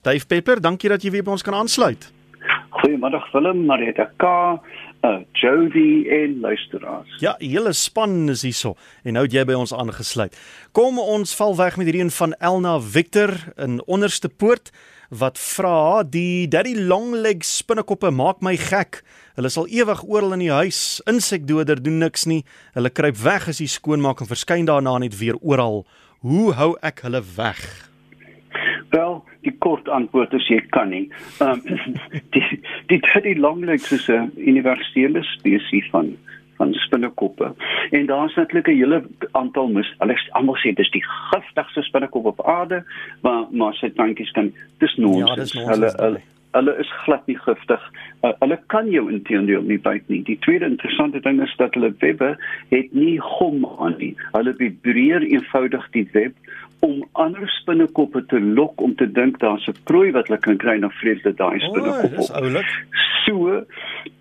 Dave Pepper, dankie dat jy weer by ons kan aansluit. Goeiemiddag Willem, Marita K, uh, Jody en luisteraars. Ja, hele span is hierso en nou het jy by ons aangesluit. Kom ons val weg met hierdie een van Elna Victor in onderste poort wat vra die daddy longleg spinnekoppe maak my gek. Hulle sal ewig oral in die huis, insekdoder doen niks nie. Hulle kruip weg as jy skoonmaak en verskyn daarna net weer oral. Hoe hou ek hulle weg? Die kort antwoord is jy kan nie. Ehm um, die die teddy longlegs is 'n universele spesies van van spinnekoppe. En daar's natuurlik 'n hele aantal mis. Hulle almal sê dis die giftigste spinnekop op aarde, maar maar sy tandjies kan dis nonsens. Ja, dis nonsens. Hulle, hulle hulle is glad nie giftig. Uh, hulle kan jou intedeel nie byt nie. Die tweede interessante ding is dat hulle webbe het nie gom aan nie. Hulle vibreer eenvoudig die web om ander spinnekoppe te lok om te dink daar's 'n prooi wat hulle kan kry na vreesde daai spinnekop. Dis oulik. So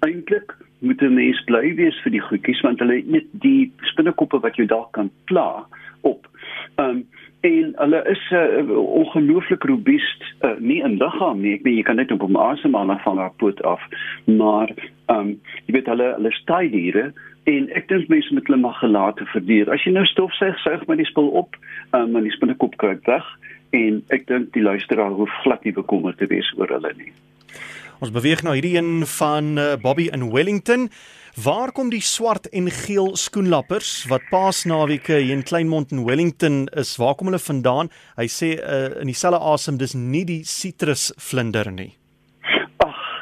eintlik moet 'n mens bly wees vir die goedjies want hulle eet die spinnekoppe wat jy dalk kan pla op. Ehm um, en hulle is uh, ongelooflik robuust uh, nie in liggaam nie. Ek weet jy kan net op 'n asemhaling van haar poot af maar ehm um, jy weet hulle hulle staai diere en ek dink mense moet hulle mag gelate verdier as jy nou stofsuig suig maar die spul op um, en die spinnekop kruip weg en ek dink die luisteraar hoef glad nie bekommerd te wees oor hulle nie. Ons beweeg nou hierdie een van uh, Bobby in Wellington Waar kom die swart en geel skoenlappers wat Paasnaweke hier in Kleinmond en Wellington is? Waar kom hulle vandaan? Hy sê uh, in dieselfde asem dis nie die sitrusvlinder nie.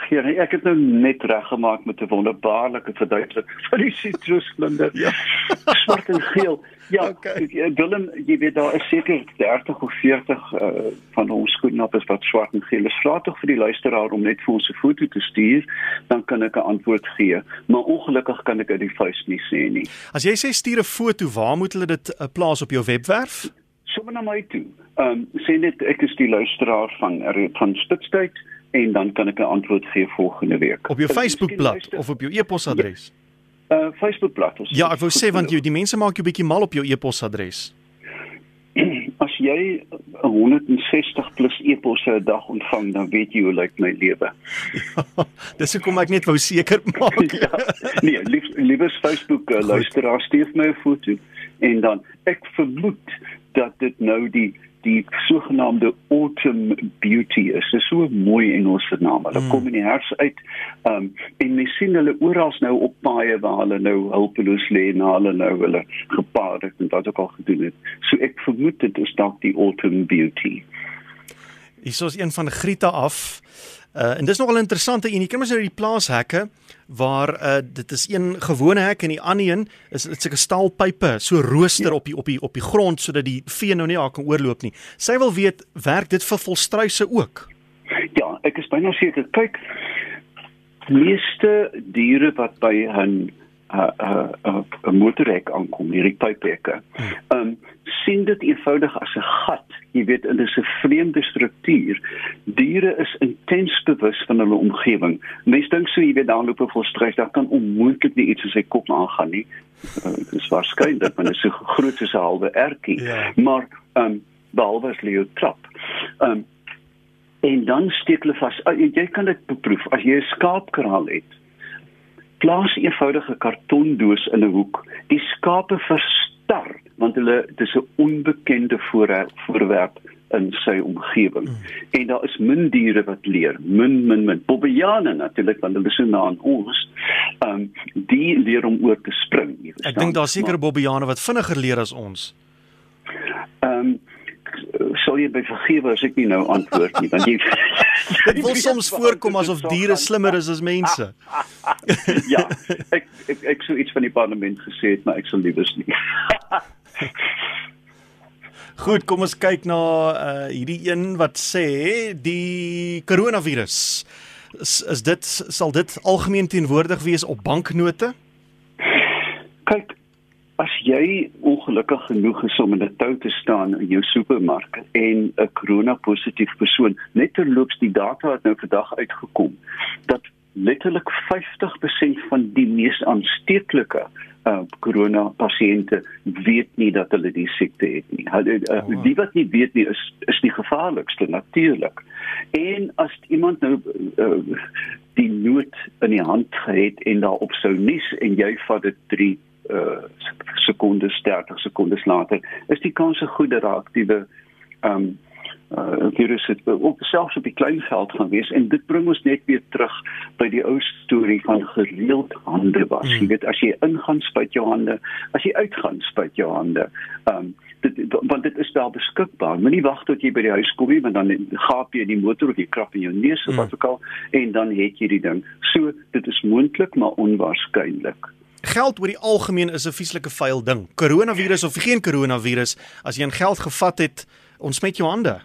Ja, nee, ek het nou net reggemaak met 'n wonderbaarlike verduideliking van die sitrusvlinder. Ja. swart en geel. Ja, okay. Willem, jy weet daar is seker 30 of 40 uh, van ons skoenlappers wat swart en geel is. Vra tog vir die luisteraar om net vir ons 'n foto te stuur, dan kan ek 'n antwoord gee. Maar ongelukkig kan ek dit die vuis nie sê nie. As jy sê stuur 'n foto, waar moet hulle dit uh, plaas op jou webwerf? Sommer na my toe. Ehm um, sê net ek is die luisteraar van van Spitstyd en dan kan ek 'n antwoord gee volgende week. Op jou Facebookblad of op jou e-posadres? Ja uh Facebookblad. Ja, ek wou sê want jy die mense maak jou bietjie mal op jou e-posadres. As jy 160 plus e-posse 'n dag ontvang, dan weet jy hoe lyk my lewe. Ja, dis hoekom ek net wou seker maak. ja, nee, lief, liefes Facebook uh, luisteraar stuur my 'n foto en dan ek vermoed dat dit nou die die sogenaamde autumn beauty is. Dit is so mooi in ons naam. Hulle mm. kom in die herfs uit. Ehm um, en mens sien hulle oral nou op paaie waar hulle nou hulpeloos lê na hulle nou hulle gepaard het en wat ook al gedoen het. So ek vermoed dit is dalk die autumn beauty. Hier is een van Grieta af. Uh en dis nogal interessant en jy kan mos nou die plaashekke waar uh dit is een gewone hek en die ander een is dit sulke staalpype, so rooster ja. op die op die op die grond sodat die vee nou nie daar kan oorloop nie. Sy wil weet werk dit vir volstruise ook? Ja, ek is byna seker. Kyk, meeste diere wat by 'n 'n 'n 'n motorhek aankom, hierdie pyphekke. Ehm um, sien dit eenvoudig as 'n gat. Jy weet, dit is 'n vreemde struktuur. Diere is intens bewus van hulle omgewing. Mense dink so, jy weet, daar loop 'n volstruis, daar kan onmoontlik nie iets in sy kop aangaan nie. Uh, dit is waarskynlik, want dit is so groot soos 'n halwe ertjie. Ja. Maar ehm um, behalwe as Leo trap. Ehm um, en dan steek hulle vas. Uh, jy kan dit beproef as jy 'n skaapkraal het plaas 'n eenvoudige kartondoos in 'n hoek. Die skape verstar want hulle dis 'n onbekende voorwerp in sy omgewing. Mm. En daar is min diere wat leer, min min min. Bobbejane natuurlik want hulle is so na aan ons. Ehm um, die leer om oor te spring. Ek dink daar seker bobbejane wat vinniger leer as ons. Ehm um, sal jy by vergewe as ek nie nou antwoord nie want jy dit wil soms voorkom asof diere slimmer is as mense. ja, ek ek ek sou iets van die parlement gesê het, maar ek sal liewers nie. Goed, kom ons kyk na uh hierdie een wat sê die koronavirus is, is dit sal dit algemeen teenwoordig wees op banknote? Kyk, as jy ongelukkig genoeg is om in 'n tou te staan in jou supermark en 'n corona positief persoon net terloops die data het nou vandag uitgekom dat letterlik 50% van die mees aansteeklike uh corona pasiënte weet nie dat hulle die siekte het nie. Hulle uh, oh. die wat nie weet nie is is die gevaarlikste natuurlik. En as iemand nou uh, die nood in die hand gehad en daarop sou nies en jy vat dit 3 uh sekondes 30 sekondes later, is die kans goed dat daar aktiewe um uh virus het ook selfs op die klein veld gaan wees en dit bring ons net weer terug by die ou storie van gereeld hande was. Hmm. Jy weet as jy ingaan spuit jou hande, as jy uitgaan spuit jou hande. Um dit want dit is daar beskikbaar. Moenie wag tot jy by die huis kom nie want dan gaap jy in die motor of jy krap in jou neus of wat hmm. ook al en dan het jy die ding. So dit is moontlik maar onwaarskynlik. Geld oor die algemeen is 'n vieslike vuil ding. Koronavirus of geen koronavirus, as jy 'n geld gevat het, ontsmet jou hande.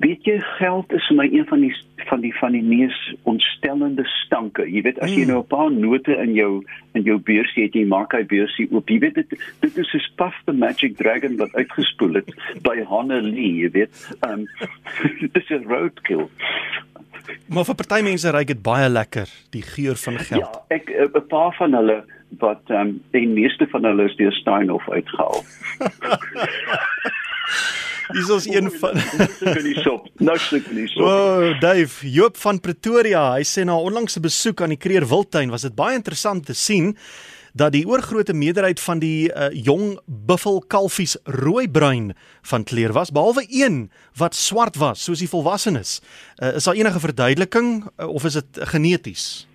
Weet jy geld is vir my een van die van die van die mees ontstellende stanke. Jy weet as jy hmm. nou 'n paar note in jou in jou beursie het, jy maak hy beursie oop. Jy weet dit dit is soos Puff the Magic Dragon wat uitgespoel het by Hanne Lee, jy weet. Um dit is 'n roadkill. Maar vir party mense ryk dit baie lekker, die geur van geld. Ja, ek 'n paar van hulle wat ehm um, die meeste van hulle is deur Steinhoff uitgehaal. Dis ons een van Nou suk nie so. Oh, Dave, Joop van Pretoria, hy sê na onlangse besoek aan die Kreer Wildtuin was dit baie interessant te sien dat die oorgrootste meerderheid van die uh, jong buffel kalfies rooi-bruin van kleur was behalwe een wat swart was soos die volwassenes. Uh, is daar enige verduideliking uh, of is dit geneties?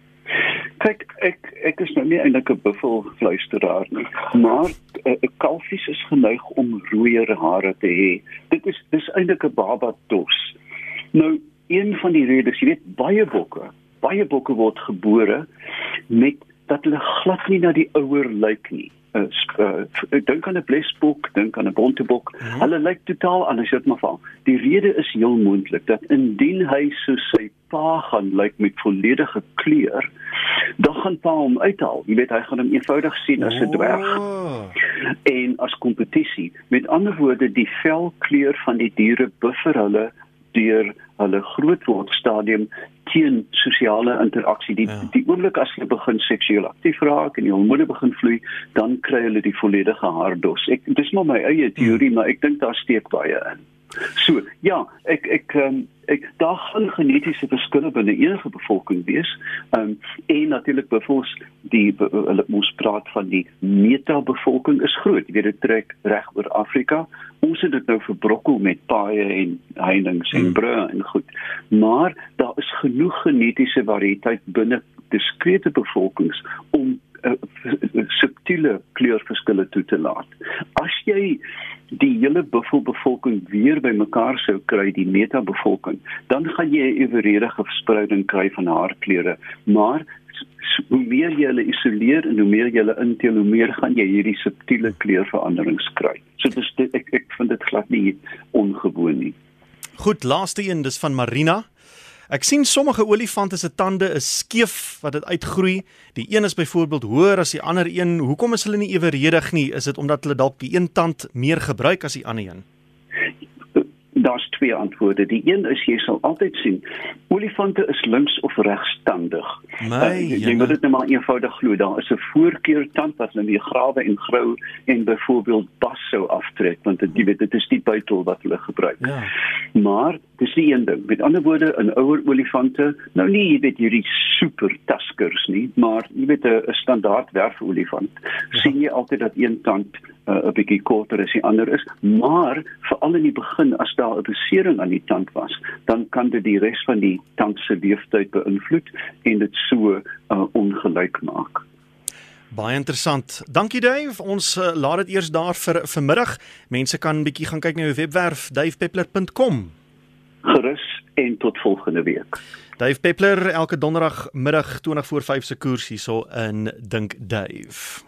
Ek is nou nie eintlik 'n buffelfluisteraar nie, maar 'n uh, kalfies is geneig om rooier hare te hê. Dit is dis eintlik 'n baba dos. Nou, een van die redes, jy weet, baie bokke, baie bokke word gebore met dat hulle glad nie na die ouer lyk nie. Uh, uh, dink aan 'n blesbok, dink aan 'n bontebok. Mm -hmm. Hulle lyk totaal anders, dit maar van. Die rede is heel moontlik dat indien hy so sy pa gaan lyk met volledige kleur, dan gaan pa hom uithaal. Jy weet hy gaan hom eenvoudig sien as 'n dwerg. Oh. En as kompetisie. Met ander woorde, die velkleur van die diere buffer hulle deur hulle grootword stadium teen sosiale interaksie. Die ja. die oomblik as hulle begin seksueel aktief raak en die hormone begin vloei, dan kry hulle die volledige haardos. Ek dis maar my eie teorie, hmm. maar ek dink daar steek baie in. So, ja, ek ek um, ek daar gaan genetiese verskille binne enige bevolking wees. Ehm um, en natuurlik bevoels die hulle moes praat van die meta bevolking is groot. Jy weet dit trek reg oor Afrika. Ons het dit nou verbrokkel met paaie en heininge en hmm. brûe en goed. Maar daar is genoeg genetiese variëteit binne diskrete bevolkings om uh, subtiele kleurverskille toe te laat. As jy die hele buffelbevolking weer bymekaar sou kry, die meta-bevolking, dan gaan jy 'n eweredige verspreiding kry van haarkleure, maar hoe meer jy hulle isoleer en hoe meer jy hulle inteel, hoe meer gaan jy hierdie subtiele kleurveranderings kry. So dis ek ek vind dit glad nie ongewoon nie. Goed, laaste een, dis van Marina. Ek sien sommige olifante se tande is skeef wat dit uitgroei. Die een is byvoorbeeld hoër as die ander een. Hoekom is hulle nie eweredig nie? Is dit omdat hulle dalk die een tand meer gebruik as die ander een? Daar's twee antwoorde. Die een is jy sal altyd sien olifante is links of regstandig. My, uh, jy moet dit net maar eenvoudig glo. Daar is 'n voorkeurtand wat hulle mee grawe en grou en byvoorbeeld bas sou aftrek want dit jy weet dit is die buitel wat hulle gebruik. Ja. Maar dis die een ding. Met ander woorde, 'n ouer olifante, nou nie jy weet hierdie super taskers nie, maar jy weet 'n standaard werfolifant. Ja. sien jy altyd dat een tand uh, 'n bietjie korter as die ander is, maar veral in die begin as daar 'n besering aan die tand was, dan kan dit die res van die tand se leeftyd beïnvloed en dit so uh, ongelyk maak. Baie interessant. Dankie Dave. Ons uh, laat dit eers daar vir vanmiddag. Mense kan bietjie gaan kyk na jou webwerf davepeppler.com. Gerus en tot volgende week. Dave Peppler elke donderdag middag 20 voor 5 se koers hierso in Dink Dave.